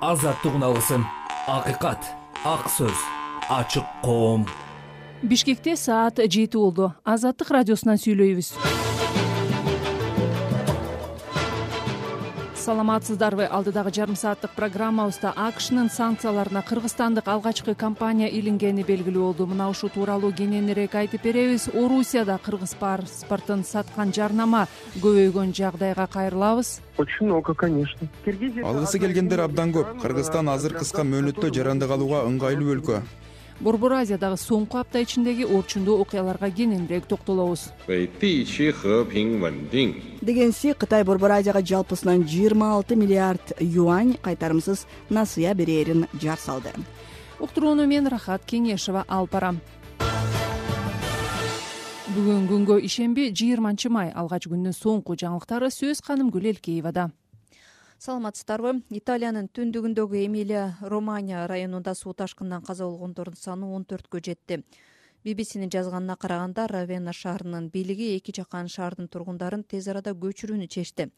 азаттык унабысын акыйкат ак сөз ачык коом. Бишкекте саат жети болду. Азаттык радиосунан сүйлөйбүз саламатсыздарбы алдыдагы жарым сааттык программабызда акшнын санкцияларына кыргызстандык алгачкы компания илингени белгилүү болду. Мына ушул тууралуу кененирээк айтып беребиз. Орусияда кыргыз паспортун саткан жарнама көбөйгөн жагдайга кайрылабыз. Очень много конечно. Алгысы келгендер абдан көп. кыргызстан азыр кыска мөөнөттө жарандык алууга ыңгайлуу өлкө борбор азиядагы соңку апта ичиндеги орчундуу окуяларга кененирээк токтолобуз. Дегенси кытай борбор азияга жалпысынан жыйырма алты миллиард юань кайтарымсыз насыя берээрин жар салды. Уктурууну мен рахат кеңешова алып барам. Бүгүн күнгө ишемби жыйырманчы май алгач күндүн соңку жаңылыктары сөз канымгүл элкеевада саламатсыздарбы? Италиянын түндүгүндөгү эмилия романия районунда суу ташкынынан каза болгондордун саны он төрткө жетти. Bbcнин жазганына караганда равена шаарынын бийлиги эки жакан шаардын тургундарын тез арада көчүрүүнү чечти.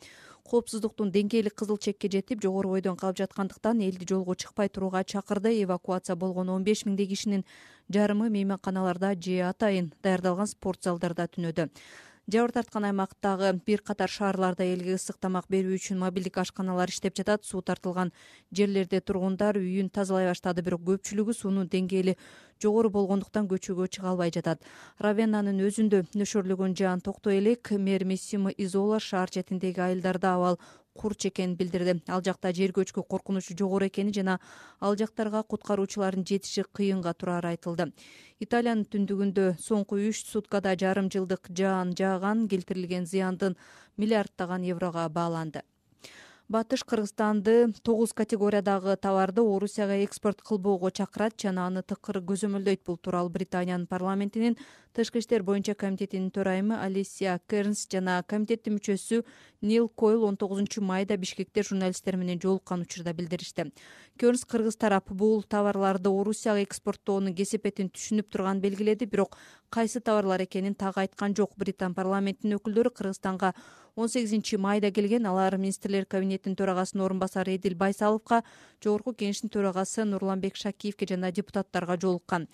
Коопсуздуктун деңгээли кызыл чекке жетип жогору бойдон калып жаткандыктан элди жолго чыкпай турууга чакырды. Эвакуация болгон он беш миңдей кишинин жарымы мейманканаларда же атайын даярдалган спорт залдарда түнөдү жабыр тарткан аймактагы бир катар шаарларда элге ысык тамак берүү үчүн мобилдик ашканалар иштеп жатат суу тартылган жерлерде тургундар үйүн тазалай баштады. Бирок көпчүлүгү суунун деңгээли жогору болгондуктан көчөгө чыга албай жатат. Равеннанын өзүндө нөшөрлөгөн жаан токтой элек мэр миссимо изола шаар четиндеги айылдарда абал курч экенин билдирди. Ал жакта жер көчкү коркунучу жогору экени жана ал жактарга куткаруучулардын жетиши кыйынга турары айтылды. Италиянын түндүгүндө соңку үч суткада жарым жылдык жаан жааган келтирилген зыяндын миллиарддаган еврого бааланды батыш кыргызстанды тогуз категориядагы товарды орусияга экспорт кылбоого чакырат жана аны тыкыр көзөмөлдөйт. Бул тууралуу британиянын парламентинин тышкы иштер боюнча комитетинин төрайымы алисия кернс жана комитеттин мүчөсү нил койл он тогузунчу майда бишкекте журналисттер менен жолуккан учурда билдиришти. Кернс кыргыз тарап бул товарларды орусияга экспорттоонун кесепетин түшүнүп турганын белгиледи бирок кайсы товарлар экенин так айткан жок. Британ парламентинин өкүлдөрү кыргызстанга он сегизинчи майда келген алар министрлер кабинетинин төрагасынын орун басары эдил байсаловго жогорку кеңештин төрагасы нурланбек шакиевке жана депутаттарга жолуккан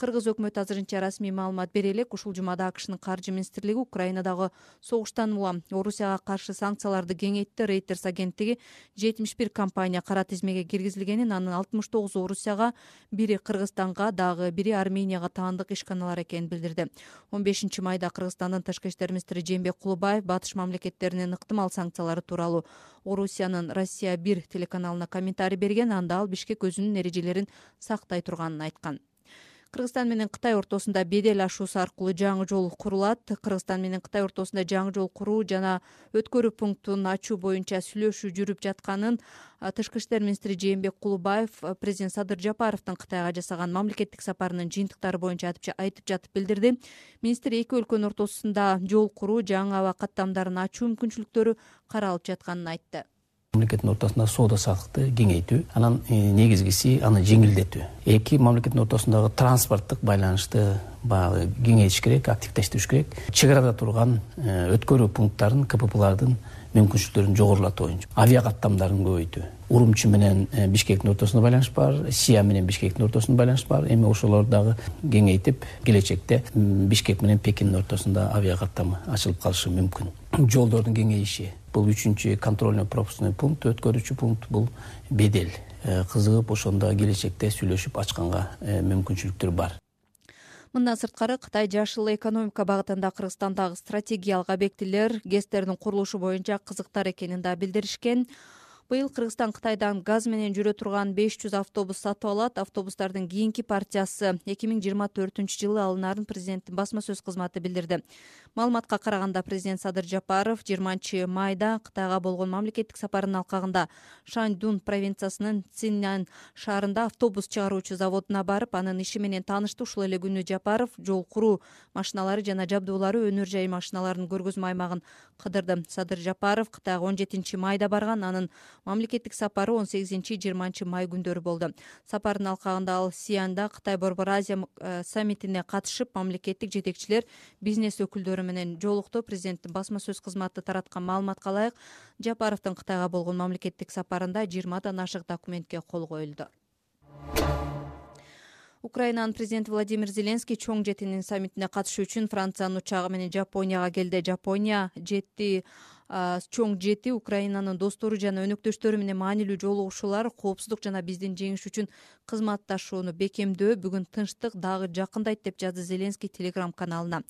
кыргыз өкмөтү азырынча расмий маалымат бере элек ушул жумада акшнын каржы министрлиги украинадагы согуштан улам орусияга каршы санкцияларды кеңейтти рейтерс агенттиги жетимиш бир компания кара тизмеге киргизилгенин анын алтымыш тогузу орусияга бири кыргызстанга дагы бири арменияга таандык ишканалар экенин билдирди. Он бешинчи майда кыргызстандын тышкы иштер министри жээнбек кулубаев батыш мамлекеттеринин ыктымал санкциялары тууралуу орусиянын россия бир телеканалына комментарий берген анда ал бишкек өзүнүн эрежелерин сактай турганын айткан кыргызстан менен кытай ортосунда бедел ашуусу аркылуу жаңы жол курулат. Кыргызстан менен кытай ортосунда жаңы жол куруу жана өткөрүү пунктун ачуу боюнча сүйлөшүү жүрүп жатканын тышкы иштер министри жээнбек кулубаев президент садыр жапаровдун кытайга жасаган мамлекеттик сапарынын жыйынтыктары боюнча айтып жатып билдирди. Министр эки өлкөнүн ортосунда жол куруу жаңы аба каттамдарын ачуу мүмкүнчүлүктөрү каралып жатканын айтты мамлекеттин ортосунда соода саттыкты кеңейтүү анан э, негизгиси аны жеңилдетүү. Эки мамлекеттин ортосундагы транспорттук байланышты баягы кеңейтиш керек активдештириш керек. Чек арада турган э, өткөрүү пункттарын кпплардын мүмкүнчүлүктөрүн жогорулатуу боюнча. Авиа каттамдарын көбөйтүү урумчи менен э, бишкектин ортосунда байланыш бар сия менен бишкектин ортосунда байланыш бар. Эми ошолорду дагы кеңейтип келечекте бишкек менен пекиндин ортосунда авиа каттамы ачылып калышы мүмкүн. Жолдордун кеңейиши. Бул үчүнчү контрольно пропускной пункт өткөрүүчү пункт бул бедел. Э, кызыгып ошондо келечекте сүйлөшүп ачканга э, мүмкүнчүлүктөр бар. Мындан сырткары кытай жашыл экономика багытында кыргызстандагы стратегиялык объектилер гэстердин курулушу боюнча кызыктар экенин да билдиришкен быйыл кыргызстан кытайдан газ менен жүрө турган беш жүз автобус сатып алат. Автобустардын кийинки партиясы эки миң жыйырма төртүнчү жылы алынаарын президенттин басма сөз кызматы билдирди маалыматка караганда президент садыр жапаров жыйырманчы майда кытайга болгон мамлекеттик сапарынын алкагында шаньдун провинциясынын циннан шаарында автобус чыгаруучу заводуна барып анын иши менен таанышты ушул эле күнү жапаров жол куруу машиналары жана жабдуулары өнөр жай машиналарынын көргөзмө аймагын кыдырды. Садыр жапаров кытайга он жетинчи майда барган анын мамлекеттик сапары он сегизинчи жыйырманчы май күндөрү болду. Сапардын алкагында ал сианда кытай борбор азия э, саммитине катышып мамлекеттик жетекчилер бизнес өкүлдөрү менен жолукту президенттин басма сөз кызматы тараткан маалыматка ылайык жапаровдун кытайга болгон мамлекеттик сапарында жыйырмадан ашык документке кол коюлду. Украинанын президенти владимир зеленский чоң жетинин саммитине катышуу үчүн франциянын учагы менен жапонияга келди. Жапония жети чоң жети украинанын достору жана өнөктөштөрү менен маанилүү жолугушуулар коопсуздук жана биздин жеңиш үчүн кызматташууну бекемдөө бүгүн тынчтык дагы жакындайт деп жазды зеленский телеграм каналына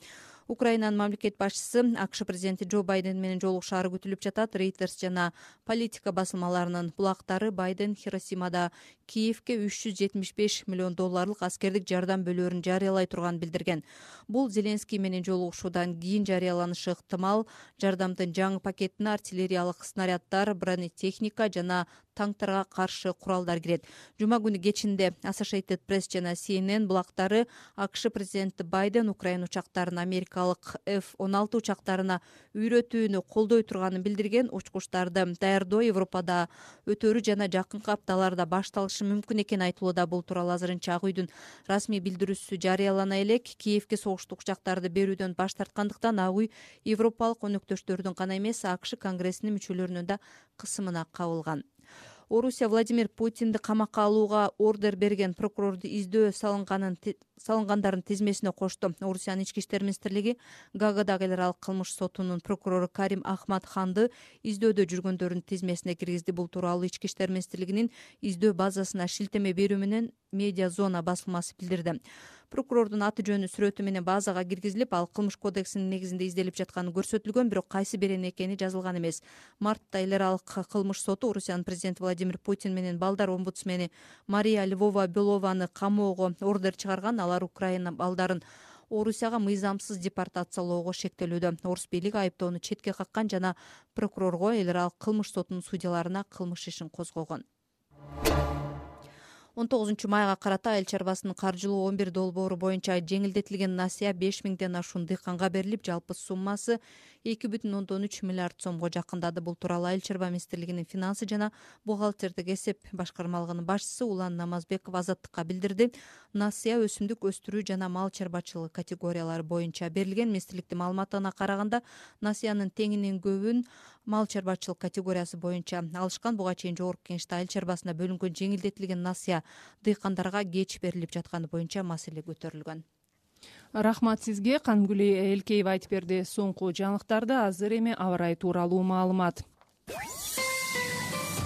украинанын мамлекет башчысы акш президенти джо байден менен жолугушаары күтүлүп жатат. Рейтерс жана политика басылмаларынын булактары байден хиросимада киевке үч жүз жетимиш беш миллион долларлык аскердик жардам бөлөөрүн жарыялай турганын билдирген. Бул зеленский менен жолугушуудан кийин жарыяланышы ыктымал. Жардамдын жаңы пакетине артиллериялык снаряддар бронетехника жана танктарга каршы куралдар кирет. Жума күнү кечинде associated press жана cnn булактары акш президенти байден украин учактарын америкалык f он алты учактарына үйрөтүүнү колдой турганын билдирген учкучтарды даярдоо европада өтөрү жана жакынкы апталарда башталышы мүмкүн экени айтылууда бул тууралуу азырынча ак үйдүн расмий билдирүүсү жарыялана элек. Киевке согуштук учактарды берүүдөн баш тарткандыктан ак үй европалык өнөктөштөрүнүн гана эмес акш конгрессинин мүчөлөрүнүн да кысымына кабылган орусия владимир путинди камакка алууга ордер берген прокурорду издөө салынганын салынгандардын тизмесине кошту орусиянын ички иштер министрлиги гаагадагы эл аралык кылмыш сотунун прокурору карим ахматханды издөөдө жүргөндөрдүн тизмесине киргизди. Бул тууралуу ички иштер министрлигинин издөө базасына шилтеме берүү менен медиа зона басылмасы билдирди прокурордун аты жөнү сүрөтү менен базага киргизилип ал кылмыш кодексинин негизинде изделип жатканы көрсөтүлгөн бирок кайсы биринин экени жазылган эмес. Мартта эл аралык кылмыш соту орусиянын президенти владимир путин менен балдар омбудсмени мария львова белованы камоого ордер чыгарган алар украина балдарын орусияга мыйзамсыз депортациялоого шектелүүдө. Орус бийлиги айыптоону четке каккан жана прокурорго эл аралык кылмыш сотунун судьяларына кылмыш ишин козгогон он тогузунчу майга карата айыл чарбасынын каржылуу он бир долбоору боюнча жеңилдетилген насыя беш миңден ашуун дыйканга берилип жалпы суммасы эки бүтүн ондон үч миллиард сомго жакындады. Бул тууралуу айыл чарба министрлигинин финансы жана бухгалтердик эсеп башкармалыгынын башчысы улан намазбеков азаттыкка билдирди. Насыя өсүмдүк өстүрүү жана мал чарбачылыгы категориялары боюнча берилген. Министрликтин маалыматына караганда насыянын теңинен көбүн мал чарбачылык категориясы боюнча алышкан. Буга чейин жогорку кеңеште айыл чарбасына бөлүнгөн жеңилдетилген насыя дыйкандарга кеч берилип жатканы боюнча маселе көтөрүлгөн. Рахмат сизге канымгүл элкеева айтып берди. Соңку жаңылыктарды азыр эми аба ырайы тууралуу маалымат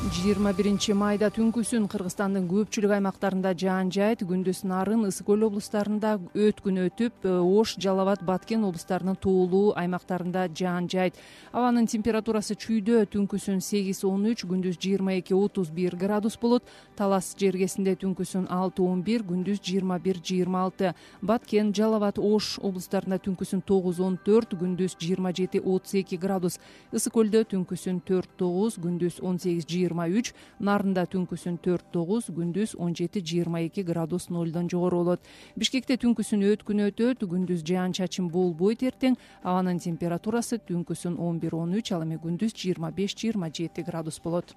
жыйырма биринчи майда түнкүсүн кыргызстандын көпчүлүк аймактарында жаан жайт күндүз нарын ысык көл облустарында өткүн өтүп э, ош жалал абад баткен облустарынын тоолуу аймактарында жаан жайт. Абанын температурасы чүйдө түнкүсүн сегиз он үч күндүз жыйырма эки отуз бир градус болот. Талас жергесинде түнкүсүн алты он бир күндүз жыйырма бир жыйырма алты. Баткен жалал абад ош облустарында түнкүсүн тогуз он төрт күндүз жыйырма жети отуз эки градус. Ысык көлдө түнкүсүн төрт тогуз күндүз он сегиз жыйырма үч нарында түнкүсүн төрт тогуз күндүз он жети жыйырма эки градус нолдон жогору болот бишкекте түнкүсүн өткүн өтөт күндүз жаан чачын болбойт эртең. Абанын температурасы түнкүсүн он бир он үч ал эми күндүз жыйырма беш жыйырма жети градус болот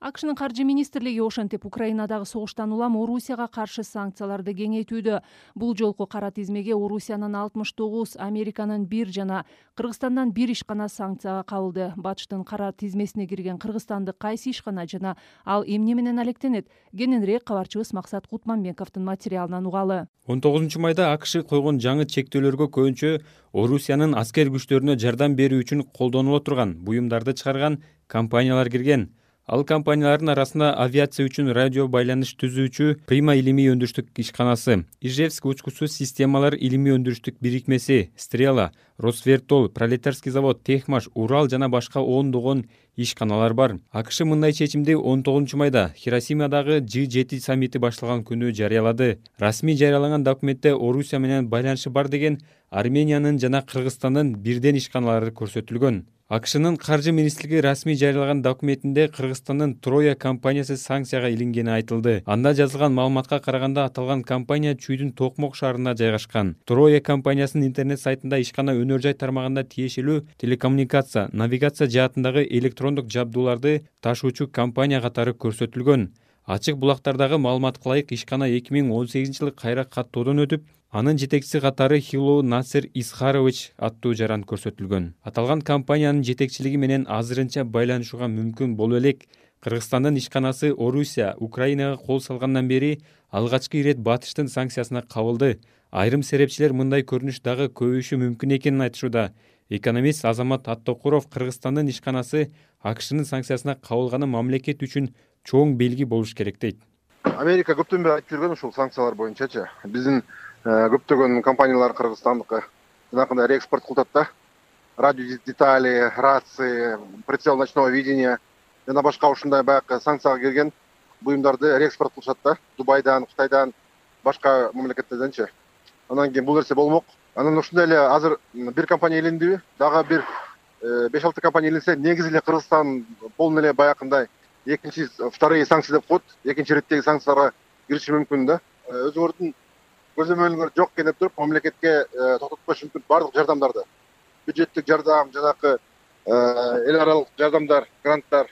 акшнын каржы министрлиги ошентип украинадагы согуштан улам орусияга каршы санкцияларды кеңейтүүдө. Бул жолку кара тизмеге орусиянын алтымыш тогуз американын бир жана кыргызстандан бир ишкана санкцияга кабылды. Батыштын кара тизмесине кирген кыргызстандык кайсы ишкана жана ал эмне менен алектенет? Кененирээк кабарчыбыз максат кутманбековдун материалынан угалы. Он тогузунчу майда акш койгон жаңы чектөөлөргө көбүнчө орусиянын аскер күчтөрүнө жардам берүү үчүн колдонуло турган. Буюмдарды чыгарган компаниялар кирген ал компаниялардын арасында авиация үчүн радио байланыш түзүүчү прима илимий өндүрүштүк ишканасы ижевск учкучсуз системалар илимий өндүрүштүк бирикмеси стрела росвертол пролетарский завод техмаш урал жана башка ондогон ишканалар бар. Акш мындай чечимди он тогузунчу майда хиросимадагы ж жети саммити башталган күнү жарыялады. Расмий жарыяланган документте орусия менен байланышы бар деген армениянын жана кыргызстандын бирден ишканалары көрсөтүлгөн акшнын каржы министрлиги расмий жарыялаган документинде кыргызстандын троя компаниясы санкцияга илингени айтылды. Анда жазылган маалыматка караганда аталган компания чүйдүн токмок шаарында жайгашкан. Троя компаниясынын интернет сайтында ишкана өнөр жай тармагында тиешелүү телекоммуникация навигация жаатындагы электрондук жабдууларды ташуучу компания катары көрсөтүлгөн. Ачык булактардагы маалыматка ылайык ишкана эки миң он сегизинчи жылы кайра каттоодон өтүп анын жетекчиси катары хилу насер исхарович аттуу жаран көрсөтүлгөн. Аталган компаниянын жетекчилиги менен азырынча байланышууга мүмкүн болуп элек. Кыргызстандын ишканасы орусия украинага кол салгандан бери алгачкы ирет батыштын санкциясына кабылды. Айрым серепчилер мындай көрүнүш дагы көбөйүшү мүмкүн экенин айтышууда. Экономист азамат аттокуров кыргызстандын ишканасы акшнын санкциясына кабылганы мамлекет үчүн чоң белги болуш керек дейт. Америка көптөн бери айтып жүргөн ушул санкциялар боюнчачы биздин көптөгөн компаниялар кыргызстандыкы жанагындай реэкспорт кылып атат да. Радио детали рации прицел ночного видения жана башка ушундай баягы санкцияга кирген буюмдарды реэкспорт кылышат да. Дубайдан кытайдан башка мамлекеттерденчи анан кийин бул нерсе болмок. Анан ушундай эле азыр бир компания илиндиби дагы бир э, беш алты компания илинсе негизи эле кыргызстан полный эле баягындай экинчи вторые санкции деп коет. Экинчи иреттеги санкцияларга кириши мүмкүн да. Э, өзүңөрдүн көзөмөлүңөр жок экен деп туруп мамлекетке э, токтотпош мүмкүн баардык жардамдарды. Бюджеттик жардам жанагы э, эл аралык жардамдар гранттар.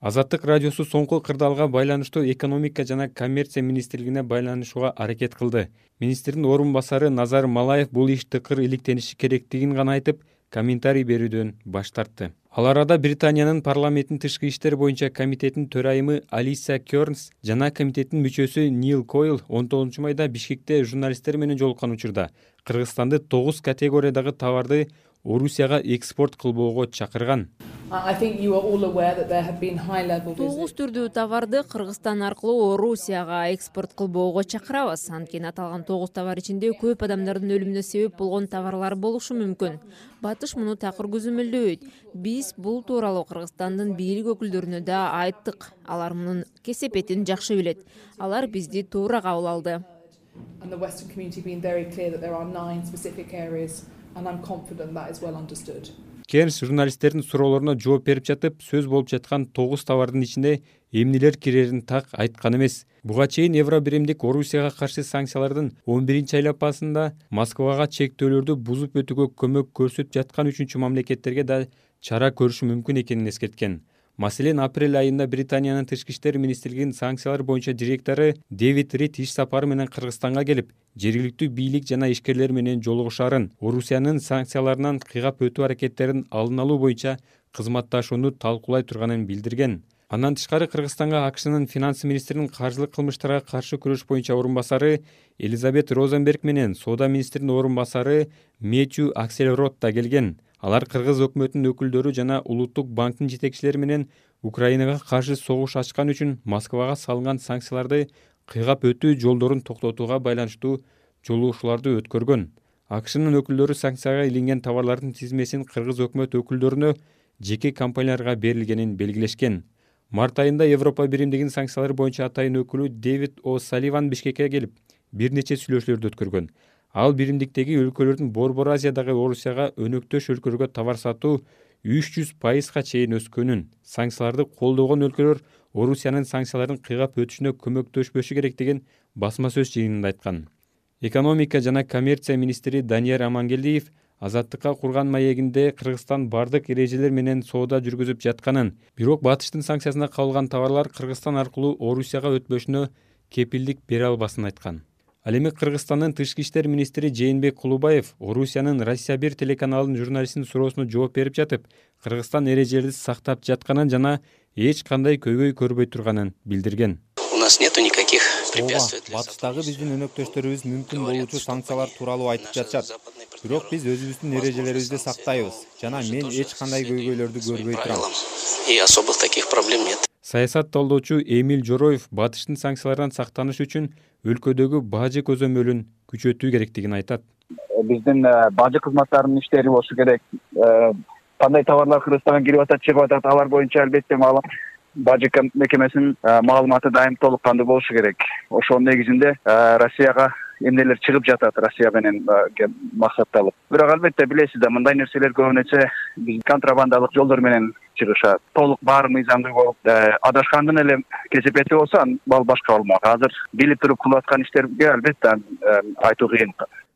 Азаттык радиосу соңку кырдаалга байланыштуу экономика жана коммерция министрлигине байланышууга аракет кылды. Министрдин орун басары назар малаев бул иш тыкыр иликтениши керектигин гана айтып комментарий берүүдөн баш тартты. Ал арада британиянын парламенттин тышкы иштер боюнча комитетинин төрайымы алиса кернс жана комитеттин мүчөсү нил койл он тогузунчу майда бишкекте журналисттер менен жолуккан учурда кыргызстанды тогуз категориядагы товарды орусияга экспорт кылбоого чакырган. Тогуз түрдүү товарды кыргызстан аркылуу орусияга экспорт кылбоого чакырабыз. Анткени аталган тогуз товар ичинде көп адамдардын өлүмүнө себеп болгон товарлар болушу мүмкүн. Батыш муну такыр көзөмөлдөбөйт биз бул тууралуу кыргызстандын бийлик өкүлдөрүнө да айттык. Алар мунун кесепетин жакшы билет. Алар бизди туура кабыл алды кернс журналисттердин суроолоруна жооп берип жатып сөз болуп жаткан тогуз товардын ичинде эмнелер кирерин так айткан эмес. Буга чейин евро биримдик орусияга каршы санкциялардын он биринчи айлапасында москвага чектөөлөрдү бузуп өтүүгө көмөк көрсөтүп жаткан үчүнчү мамлекеттерге да чара көрүшү мүмкүн экенин эскерткен маселен апрель айында британиянын тышкы иштер министрлигинин санкциялар боюнча директору дэвид рид иш сапары менен кыргызстанга келип жергиликтүү бийлик жана ишкерлер менен жолугушаарын орусиянын санкцияларынан кыйгап өтүү аракеттерин алдын алуу боюнча кызматташууну талкуулай турганын билдирген. Андан тышкары кыргызстанга акшнын финанс министринин каржылык кылмыштарга каршы күрөш боюнча орун басары элизабет розенберг менен соода министринин орун басары мэтью акселрот да келген алар кыргыз өкмөтүнүн өкүлдөрү жана улуттук банктын жетекчилери менен украинага каршы согуш ачкан үчүн москвага салынган санкцияларды кыйгап өтүү жолдорун токтотууга байланыштуу жолугушууларды өткөргөн. Акшнын өкүлдөрү санкцияга илинген товарлардын тизмесин кыргыз өкмөт өкүлдөрүнө жеке компанияларга берилгенин белгилешкен. Март айында европа биримдигинин санкциялар боюнча атайын өкүлү дэвид о. Салливан бишкекке келип бир нече сүйлөшүүлөрдү өткөргөн ал биримдиктеги өлкөлөрдүн борбор азиядагы орусияга өнөктөш өлкөлөргө товар сатуу үч жүз пайызга чейин өскөнүн. Санкцияларды колдогон өлкөлөр орусиянын санкцияларын кыйгап өтүшүнө көмөктөшпөшү керек деген басма сөз жыйынында айткан. Экономика жана коммерция министри данияр амангелдиев азаттыкка курган маегинде кыргызстан бардык эрежелер менен соода жүргүзүп жатканын бирок батыштын санкциясына кабылган товарлар кыргызстан аркылуу орусияга өтпөшүнө кепилдик бере албасын айткан ал эми кыргызстандын тышкы иштер министри жээнбек кулубаев орусиянын россия бир телеканалынын журналистинин суроосуна жооп берип жатып кыргызстан эрежелерди сактап жатканын жана эч кандай көйгөй көрбөй турганын билдирген. У нас нету никаких препятствий ооба батыштагы биздин өнөктөштөрүбүз мүмкүн болуучу санкциялар тууралуу айтып жатышат. бирок биз өзүбүздүн эрежелерибизди сактайбыз. жана мен эч кандай көйгөйлөрдү көрбөй турам. и особых таких проблем нет саясат талдоочу эмиль жороев батыштын санкциялардан сактаныш үчүн өлкөдөгү бажы көзөмөлүн күчөтүү керектигин айтат. Биздин э, бажы кызматтарынын иштери болушу керек. Э, кандай товарлар кыргызстанга кирип атат чыгып атат алар боюнча албетте бажы мекемесинин э, маалыматы дайым толук кандуу болушу керек. Ошонун негизинде россияга эмнелер чыгып жатат россия менен максатталып. Бирок албетте билесиз да мындай нерселер көбүнөчө биз контрабандалык жолдор менен чыгышат. Толук баары мыйзамдуу болуп адашкандын эле кесепети болсо ал башка болмок. Азыр билип туруп кылып аткан иштерге албетте айтуу кыйын.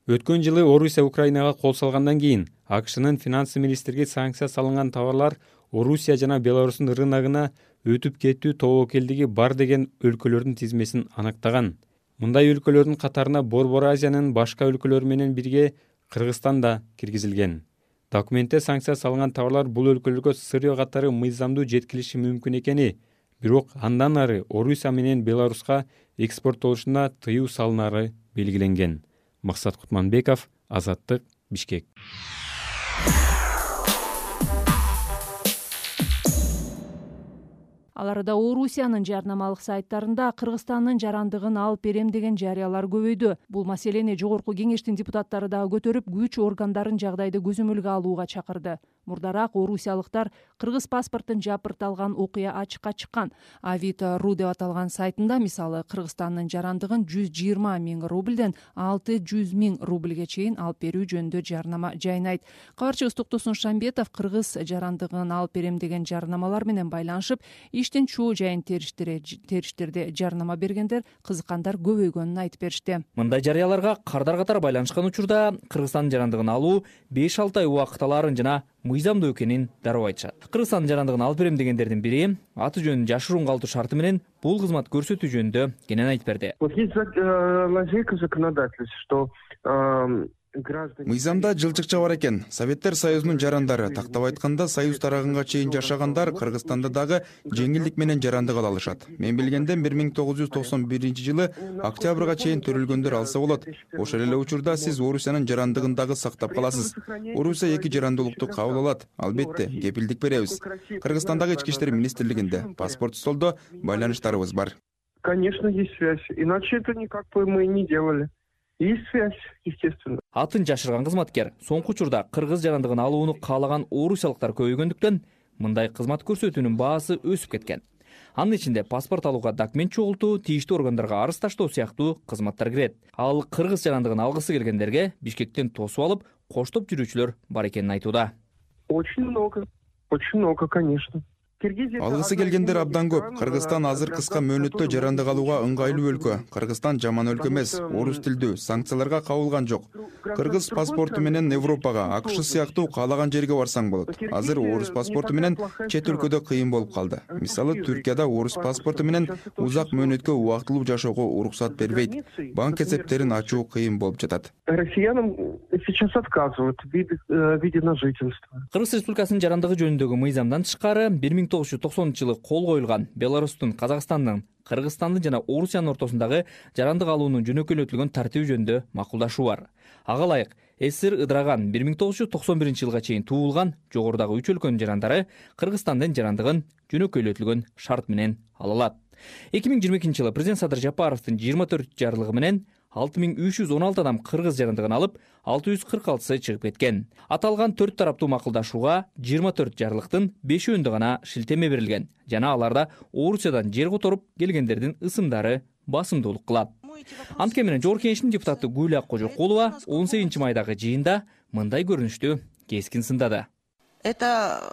Өткөн жылы орусия украинага кол салгандан кийин акшнын финансы министрлиги санкция салынган товарлар орусия жана беларустун рыногуна өтүп кетүү тобокелдиги бар деген өлкөлөрдүн тизмесин аныктаган мындай өлкөлөрдүн катарына борбор азиянын башка өлкөлөрү менен бирге кыргызстан да киргизилген. Документте санкция салынган товарлар бул өлкөлөргө сырье катары мыйзамдуу жеткирилиши мүмкүн экени. Бирок андан ары орусия менен беларуска экспорттолушуна тыюу салынары белгиленген. Максат кутманбеков азаттык бишкек ал арада орусиянын жарнамалык сайттарында кыргызстандын жарандыгын алып берем деген жарыялар көбөйдү. Бул маселени жогорку кеңештин депутаттары дагы көтөрүп күч органдарын жагдайды көзөмөлгө алууга чакырды. Мурдараак орусиялыктар кыргыз паспортун жапырталган окуя ачыкка чыккан. Авито ру деп аталган сайтында мисалы кыргызстандын жарандыгын жүз жыйырма миң рубльден алты жүз миң рубльге чейин алып берүү жөнүндө жарнама жайнайт. Кабарчыбыз токтосун шамбетов кыргыз жарандыгын алып берем деген жарнамалар менен байланышып иштин чоо жайын териштирди жарнама бергендер кызыккандар көбөйгөнүн айтып беришти. Мындай жарыяларга кардар катары байланышкан учурда кыргызстандын жарандыгын алуу беш алты ай убакыт алаарын жана мыйзамдуу экенин дароо айтышат. Кыргызстандын жарандыгын алып берем дегендердин бири аты жөнүн жашыруун калтыруу шарты менен бул кызмат көрсөтүү жөнүндө кенен айтып берди. Вот есть э, лазейка законодательства что мыйзамда жылчыкча бар экен. Советтер союзунун жарандары. Тактап айтканда союз тарагынга чейин жашагандар кыргызстанда дагы жеңилдик менен жарандык ала алышат. Мен билгенден бир миң тогуз жүз токсон биринчи жылы октябрга чейин төрөлгөндөр алса болот. Ошол эле учурда сиз орусиянын жарандыгын дагы сактап каласыз. Орусия эки жарандуулукту кабыл алат. Албетте кепилдик беребиз. Кыргызстандагы ички иштер министрлигинде паспорт столдо байланыштарыбыз бар. Конечно есть связь. Иначе это никак бы мы не делали есть связь естественно. Атын жашырган кызматкер соңку учурда кыргыз жарандыгын алууну каалаган орусиялыктар көбөйгөндүктөн мындай кызмат көрсөтүүнүн баасы өсүп кеткен. Анын ичинде паспорт алууга документ чогултуу тийиштүү органдарга арыз таштоо сыяктуу кызматтар кирет. Ал кыргыз жарандыгын алгысы келгендерге бишкектен тосуп алып коштоп жүрүүчүлөр бар экенин айтууда. Очень много очень много конечно алгысы келгендер абдан көп. кыргызстан азыр кыска мөөнөттө жарандык алууга ыңгайлуу өлкө. кыргызстан жаман өлкө эмес. Орус тилдүү. Санкцияларга кабылган жок. Кыргыз паспорту менен европага акш сыяктуу каалаган жерге барсаң болот. Азыр орус паспорту менен чет өлкөдө кыйын болуп калды. Мисалы түркияда орус паспорту менен узак мөөнөткө убактылуу жашоого уруксат бербейт. Банк эсептерин ачуу кыйын болуп жатат. Россиянам сейчас отказывают в виде на жительство. Кыргыз республикасынын жарандыгы жөнүндөгү мыйзамдан тышкары бир миң тогуз жүз токсонунчу жылы кол коюлган беларустун казакстандын кыргызстандын жана орусиянын ортосундагы жарандык алуунун жөнөкөйлөтүлгөн тартиби жөнүндө макулдашуу бар ага ылайык ссср ыдыраган бир миң тогуз жүз токсон биринчи жылга чейин туулган жогорудагы үч өлкөнүн жарандары кыргызстандын жарандыгын жөнөкөйлөтүлгөн шарт менен ала алат эки миң жыйырма экинчи жылы президент садыр жапаровдун жыйырма төрт жарлыгы менен алты миң үч жүз он алты адам кыргыз жарандыгын алып алты жүз кырк алтысы чыгып кеткен. Аталган төрт тараптуу макулдашууга жыйырма төрт жарлыктын бешөөндө гана шилтеме берилген. Жана аларда орусиядан жер которуп келгендердин ысымдары басымдуулук кылат. Анткени менен жогорку кеңештин депутаты гүл аккожокулова он сегизинчи майдагы жыйында мындай көрүнүштү кескин сындады. Это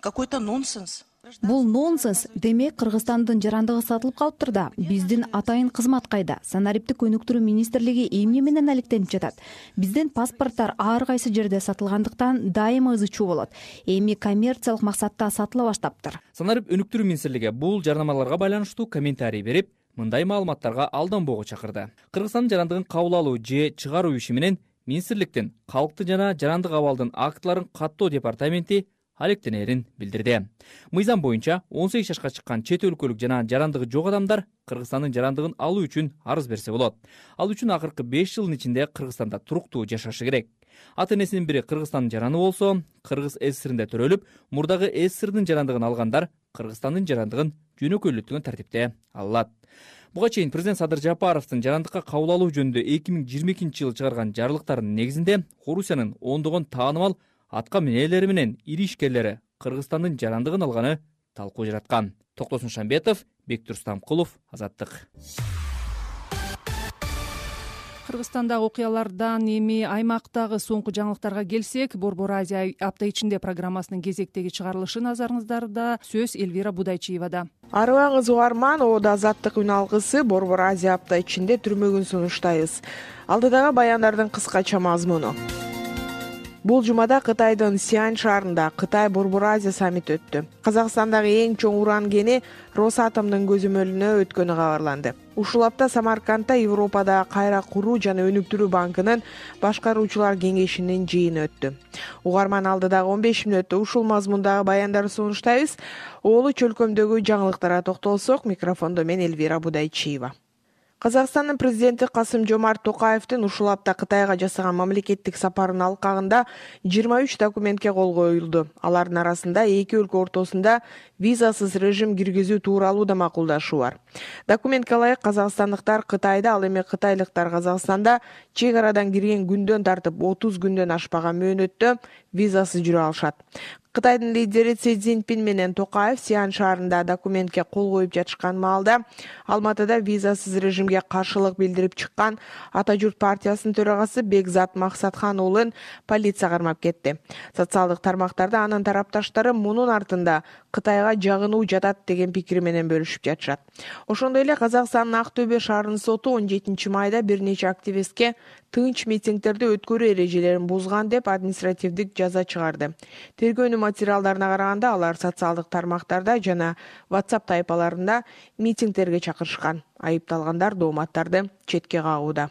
какой то нонсенс бул нонсенс. Демек кыргызстандын жарандыгы сатылып калыптыр да биздин атайын кызмат кайда? Санариптик өнүктүрүү министрлиги эмне менен алектенип жатат? Биздин паспорттор ар кайсы жерде сатылгандыктан дайыма ызы чуу болот. Эми коммерциялык максатта сатыла баштаптыр. Санарип өнүктүрүү министрлиги бул жарнамаларга байланыштуу комментарий берип мындай маалыматтарга алданбоого чакырды. Кыргызстандын жарандыгын кабыл алуу же чыгаруу иши менен министрликтин калктын жана жарандык абалдын актыларын каттоо департаменти алектенерин билдирди. Мыйзам боюнча он сегиз жашка чыккан чет өлкөлүк жана жарандыгы жок адамдар кыргызстандын жарандыгын алуу үчүн арыз берсе болот. Ал үчүн акыркы беш жылдын ичинде кыргызстанда туруктуу жашашы керек. Ата энесинин бири кыргызстандын жараны болсо кыргыз сссринде төрөлүп мурдагы сссрдин жарандыгын алгандар кыргызстандын жарандыгын жөнөкөйлөтүлгөн тартипте ала алат. Буга чейин президент садыр жапаровдун жарандыкка кабыл алуу жөнүндө эки миң жыйырма экинчи жылы чыгарган жарлыктарынын негизинде орусиянын ондогон таанымал атка минелери менен ири ишкерлери кыргызстандын жарандыгын алганы талкуу жараткан. Токтосун шамбетов бектур стамкулов азаттык. Кыргызстандагы окуялардан эми аймактагы соңку жаңылыктарга келсек борбор азия апта ичинде программасынын кезектеги чыгарылышы назарыңыздарда сөз элвира будайчиевада. Арыбаңыз угарман ободо азаттык үн алгысы борбор азия апта ичинде түрмөгүн сунуштайбыз. Алдыдагы баяндардын кыскача мазмуну бул жумада кытайдын сиань шаарында кытай борбор азия саммити өттү. Казакстандагы эң чоң уран кени росатомдун көзөмөлүнө өткөнү кабарланды. Ушул апта самаркандта европада кайра куруу жана өнүктүрүү банкынын башкаруучулар кеңешинин жыйыны өттү. Угарман алдыдагы он беш мүнөттө ушул мазмундагы баяндарды сунуштайбыз. Оолу чөлкөмдөгү жаңылыктарга токтолсок микрофондо мен элвира будайчиева казакстандын президенти касым жомарт токаевдин ушул апта кытайга жасаган мамлекеттик сапарынын алкагында жыйырма үч документке кол коюлду. Алардын арасында эки өлкө ортосунда визасыз режим киргизүү тууралуу да макулдашуу бар. Документке ылайык казакстандыктар кытайда ал эми кытайлыктар казакстанда чек арадан кирген күндөн тартып отуз күндөн ашпаган мөөнөттө визасыз жүрө алышат кытайдын лидери си цзиньпин менен токаев сиань шаарында документке кол коюп жатышкан маалда алматыда визасыз режимге каршылык билдирип чыккан ата журт партиясынын төрагасы бекзат максатхан уулун полиция кармап кетти. Социалдык тармактарда анын тарапташтары мунун артында кытайга жагынуу жатат деген пикир менен бөлүшүп жатышат. Ошондой эле казакстандын ак төбө шаарынын соту он жетинчи майда бир нече активистке тынч митингдерди өткөрүү эрежелерин бузган деп административдик жаза чыгарды. Тергөөнүн материалдарына караганда алар социалдык тармактарда жана whatsapp тайпаларында митингдерге чакырышкан. Айыпталгандар дооматтарды четке кагууда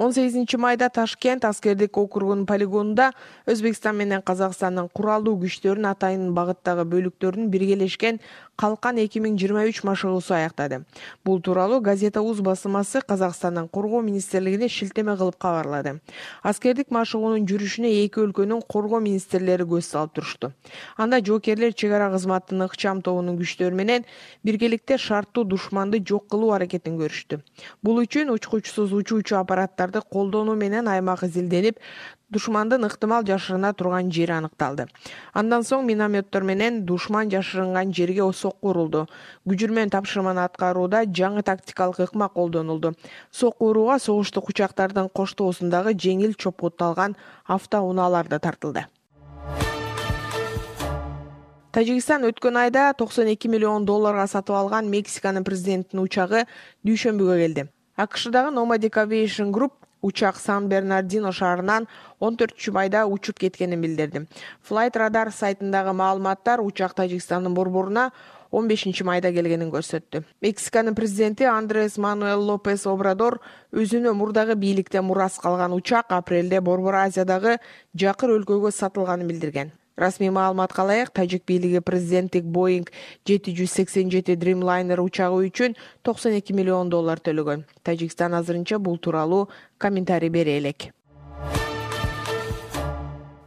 он сегизинчи майда ташкент аскердик округунун полигонунда өзбекстан менен казакстандын куралдуу күчтөрүнүн атайын багыттагы бөлүктөрүнүн биргелешкен калкан эки миң жыйырма үч машыгуусу аяктады. Бул тууралуу газета уз басылмасы казакстандын коргоо министрлигине шилтеме кылып кабарлады. Аскердик машыгуунун жүрүшүнө эки өлкөнүн коргоо министрлери көз салып турушту анда жоокерлер чек ара кызматынын ыкчам тобунун күчтөрү менен биргеликте шарттуу душманды жок кылуу аракетин көрүштү. Бул үчүн учкучсуз учуучу аппараттар колдонуу менен аймак изилденип душмандын ыктымал жашырына турган жери аныкталды. Андан соң минометтор менен душман жашырынган жерге сокку урулду күжүрмөн тапшырманы аткарууда жаңы тактикалык ыкма колдонулду. Сокку урууга согуштук учактардын коштоосундагы жеңил чопкутталган автоунаалар да тартылды. Тажикстан өткөн айда токсон эки миллион долларга сатып алган мексиканын президентинин учагы дүйшөмбүгө келди. Акшдагы nomadic aviation group учак сан бернардино шаарынан он төртүнчү майда учуп кеткенин билдирди. Flyt radar сайтындагы маалыматтар учак тажикстандын борборуна он бешинчи майда келгенин көрсөттү. Мексиканын президенти андрес мануэл лопес обрадор өзүнө мурдагы бийликтен мурас калган учак апрелде борбор азиядагы жакыр өлкөгө сатылганын билдирген расмий маалыматка ылайык тажик бийлиги президенттик боинг жети жүз сексен жети дримлайнер учагы үчүн токсон эки миллион доллар төлөгөн. Тажикстан азырынча бул тууралуу комментарий бере элек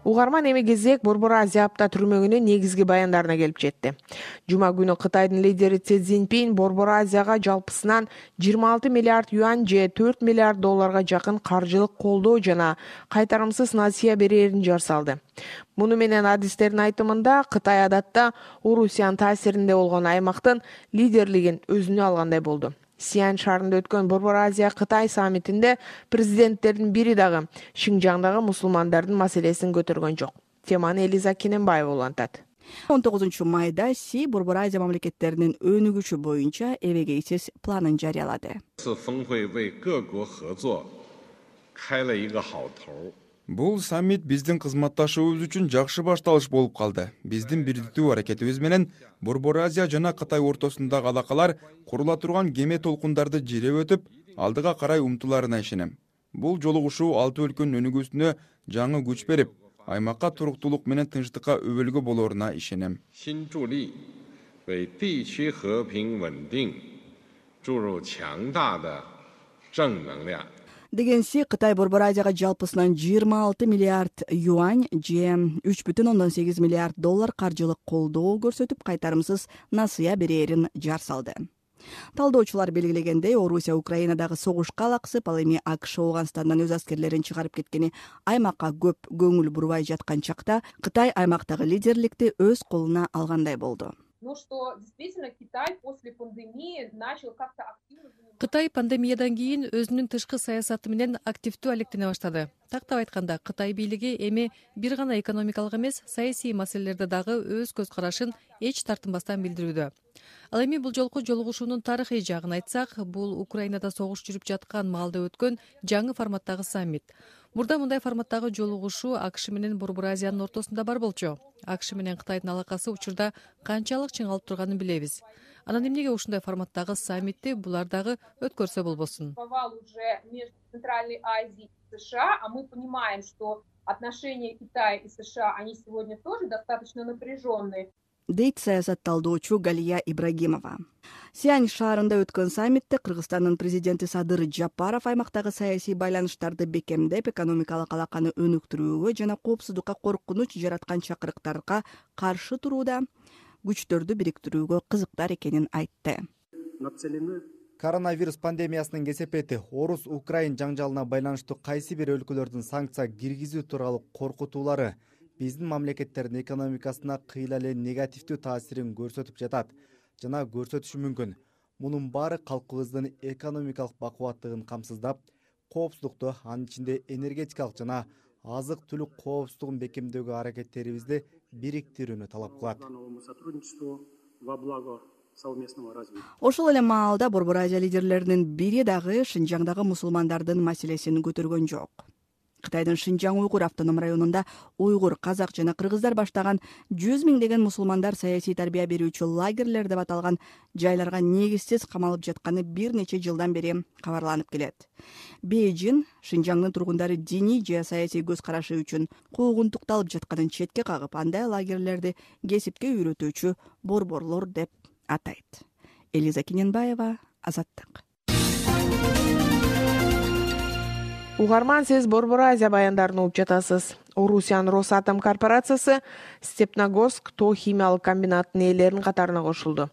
угарман эми кезек борбор азия апта түрмөгүнүн негизги баяндарына келип жетти. Жума күнү кытайдын лидери си цзиньпин борбор азияга жалпысынан жыйырма алты миллиард юань же төрт миллиард долларга жакын каржылык колдоо жана кайтарымсыз насыя берээрин жар салды муну менен адистердин айтымында кытай адатта орусиянын таасиринде болгон аймактын лидерлигин өзүнө алгандай болду сиань шаарында өткөн борбор азия кытай саммитинде президенттердин бири дагы шинжаңдагы мусулмандардын маселесин көтөргөн жок. Теманы элиза кененбаева улантат. Он тогузунчу майда си борбор азия мамлекеттеринин өнүгүшү боюнча эбегейсиз планын жарыялады бул саммит биздин кызматташуубуз үчүн жакшы башталыш болуп калды. Биздин бирдиктүү аракетибиз менен борбор азия жана кытай ортосундагы алакалар курула турган кеме толкундарды жиреп өтүп алдыга карай умтуларына ишенем. Бул жолугушуу алты өлкөнүн өнүгүүсүнө жаңы күч берип аймакка туруктуулук менен тынчтыкка өбөлгө болоруна ишенем деген си кытай борбор азияга жалпысынан жыйырма алты миллиард юань же үч бүтүн ондон сегиз миллиард доллар каржылык колдоо көрсөтүп кайтарымсыз насыя берээрин жар салды. Талдоочулар белгилегендей орусия украинадагы согушка алаксып ал эми акш ооганстандан өз аскерлерин чыгарып кеткени аймакка көп көңүл бурбай жаткан чакта кытай аймактагы лидерликти өз колуна алгандай болду. Но что действительно китай после пандемии начал как то кытай пандемиядан кийин өзүнүн тышкы саясаты менен активдүү алектене баштады. Тактап айтканда кытай бийлиги эми бир гана экономикалык эмес саясий маселелерде дагы өз көз карашын эч тартынбастан билдирүүдө ал эми бул жолку жолугушуунун тарыхый жагын айтсак бул украинада согуш жүрүп жаткан маалда өткөн жаңы форматтагы саммит. Мурда мындай форматтагы жолугушуу акш менен борбор азиянын ортосунда бар болчу. Акш менен кытайдын алакасы учурда канчалык чыңалып турганын билебиз. Анан эмнеге ушундай форматтагы саммитти булар дагы өткөрсө болбосун? Уже между центральной азией и сша а мы понимаем что отношения китая и сша они сегодня тоже достаточно напряженные дейт саясатталдоочу галия ибрагимова. Сиань шаарында өткөн саммитте кыргызстандын президенти садыр жапаров аймактагы саясий байланыштарды бекемдеп экономикалык алаканы өнүктүрүүгө жана коопсуздукка коркунуч жараткан чакырыктарга каршы турууда күчтөрдү бириктирүүгө кызыктар экенин айтты. Коронавирус пандемиясынын кесепети орус украин жаңжалына байланыштуу кайсы бир өлкөлөрдүн санкция киргизүү тууралуу коркутуулары биздин мамлекеттердин экономикасына кыйла эле негативдүү таасирин көрсөтүп жатат жана көрсөтүшү мүмкүн. Мунун баары калкыбыздын экономикалык бакубаттыгын камсыздап коопсуздукту анын ичинде энергетикалык жана азык түлүк коопсуздугун бекемдөөгө аракеттерибизди бириктирүүнү талап кылат. Во благо совместного развития ошол эле маалда борбор азия лидерлеринин бири дагы шынжаңдагы мусулмандардын маселесин көтөргөн жок кытайдын шынжаң уйгур автоном районунда уйгур казак жана кыргыздар баштаган жүз миңдеген мусулмандар саясий тарбия берүүчү лагерьлер деп аталган жайларга негизсиз камалып жатканы бир нече жылдан бери кабарланып келет. Бейжин шынжаңдын тургундары диний же саясий көз карашы үчүн куугунтукталып жатканын четке кагып андай лагерьлерди кесипке үйрөтүүчү борборлор деп атайт. Элиза кененбаева азаттык угарман сиз борбор азия баяндарын угуп жатасыз. Орусиянын росатом корпорациясы степногорск тоо химиялык комбинатынын ээлеринин катарына кошулду.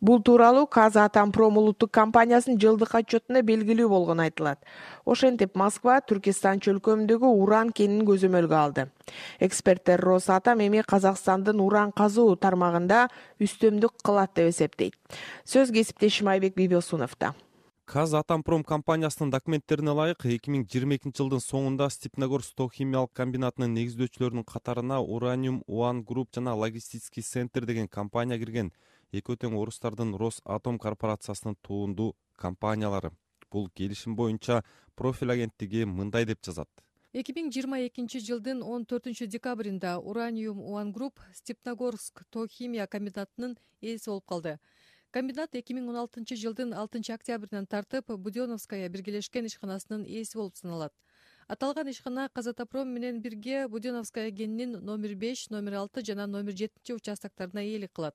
Бул тууралуу казатомпром улуттук компаниясынын жылдык отчетунда белгилүү болгону айтылат. Ошентип москва түркистан чөлкөмүндөгү уран кенин көзөмөлгө алды. Эксперттер росатом эми казакстандын уран казуу тармагында үстөмдүк кылат деп эсептейт. Сөз кесиптешим айбек бибосуновдо казатомпром компаниясынын документтерине ылайык эки миң жыйырма экинчи жылдын соңунда степногорск тоо химиялык комбинатынын негиздөөчүлөрүнүн катарына ураниум one групп жана логистический центр деген компания кирген. Экөө тең орустардын рос атом корпорациясынын туундуу компаниялары. Бул келишим боюнча профиль агенттиги мындай деп жазат. эки миң жыйырма экинчи жылдын он төртүнчү декабрында ураниум one групп степногорск тоо химия комбинатынын ээси болуп калды комбинат эки миң он алтынчы жылдын алтынчы октябрынан тартып буденовская биргелешкен ишканасынын ээси болуп саналат. Аталган ишкана казатопром менен бирге буденовская кенинин номер беш номер алты жана номер жетинчи участокторуна ээлик кылат.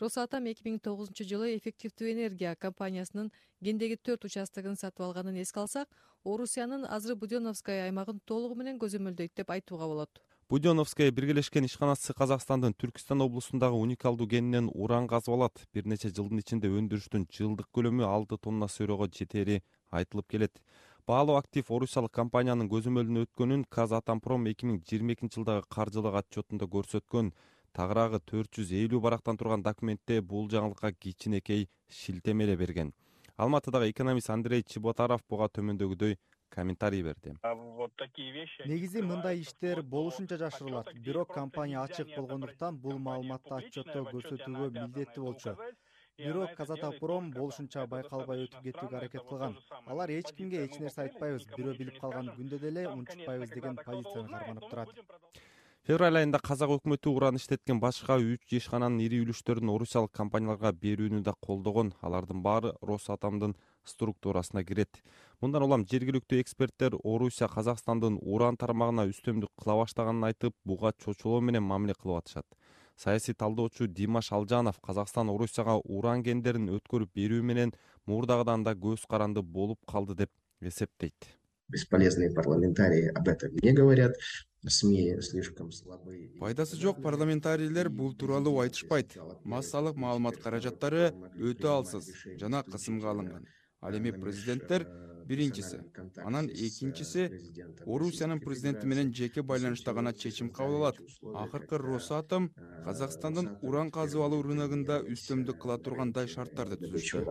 Росатом эки миң тогузунчу жылы эффективдүү энергия компаниясынын кендеги төрт участогун сатып алганын эске алсак орусиянын азыр буденовская аймагын толугу менен көзөмөлдөйт деп айтууга болот буденовская биргелешкен ишканасы казакстандын түркистан облусундагы уникалдуу кенинен уран казып алат. Бир нече жылдын ичинде өндүрүштүн жылдык көлөмү алты тонна сырьего жетери айтылып келет. Баалуу актив орусиялык компаниянын көзөмөлүнөн өткөнүн казатомпром эки миң жыйырма экинчи жылдагы каржылык отчетунда көрсөткөн. Тагыраагы төрт жүз элүү барактан турган документте бул жаңылыкка кичинекей шилтеме эле берген. Алматыдагы экономист андрей чеботаров буга төмөндөгүдөй комментарий берди. Вот такие вещи негизи мындай иштер болушунча жашырылат. бирок компания ачык болгондуктан бул маалыматты отчетто көрсөтүүгө милдеттүү болчу. бирок казатопром болушунча байкалбай өтүп кетүүгө аракет кылган. алар эч кимге эч нерсе айтпайбыз бирөө билип калган күндө деле унчукпайбыз деген позицияны карманып турат февраль айында казак өкмөтү уран иштеткен башка үч ишкананын ири үлүштөрүн орусиялык компанияларга берүүнү да колдогон. Алардын баары росатомдун структурасына кирет. Мындан улам жергиликтүү эксперттер орусия казакстандын уран тармагына үстөмдүк кыла баштаганын айтып буга чочулоо менен мамиле кылып атышат. Саясий талдоочу димаш алжанов казакстан орусияга уран кендерин өткөрүп берүү менен мурдагыдан да көз каранды болуп калды деп эсептейт бесполезные парламентарии об этом не говорят. Сми слишком слабы пайдасы жок парламентарийлер бул тууралуу айтышпайт. массалык маалымат каражаттары өтө алсыз жана кысымга алынган. Ал эми президенттер биринчиси анан экинчиси орусиянын президенти менен жеке байланышта гана чечим кабыл алат. акыркы росатом казакстандын уран казып алуу рыногунда үстөмдүк кыла тургандай шарттарды түзүштү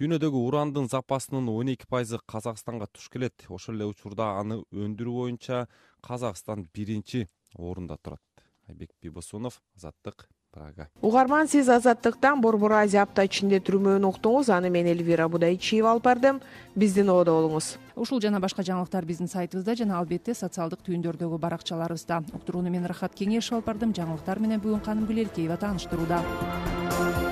дүйнөдөгү урандын запасынын он эки пайызы казакстанга туш келет. Ошол эле учурда аны өндүрүү боюнча казакстан биринчи орунда турат. Айбек бибосунов азаттык прага. Угарман сиз азаттыктан борбор азия апта ичинде түрмөөнү уктуңуз. Аны мен эльвира будайчиева алып бардым. Биздин ободо болуңуз. Ушул жана башка жаңылыктар биздин сайтыбызда жана албетте социалдык түйүндөрдөгү баракчаларыбызда. Уктурууну мен рахат кеңешов алып бардым. Жаңылыктар менен бүгүн каным гүлелкеева тааныштырууда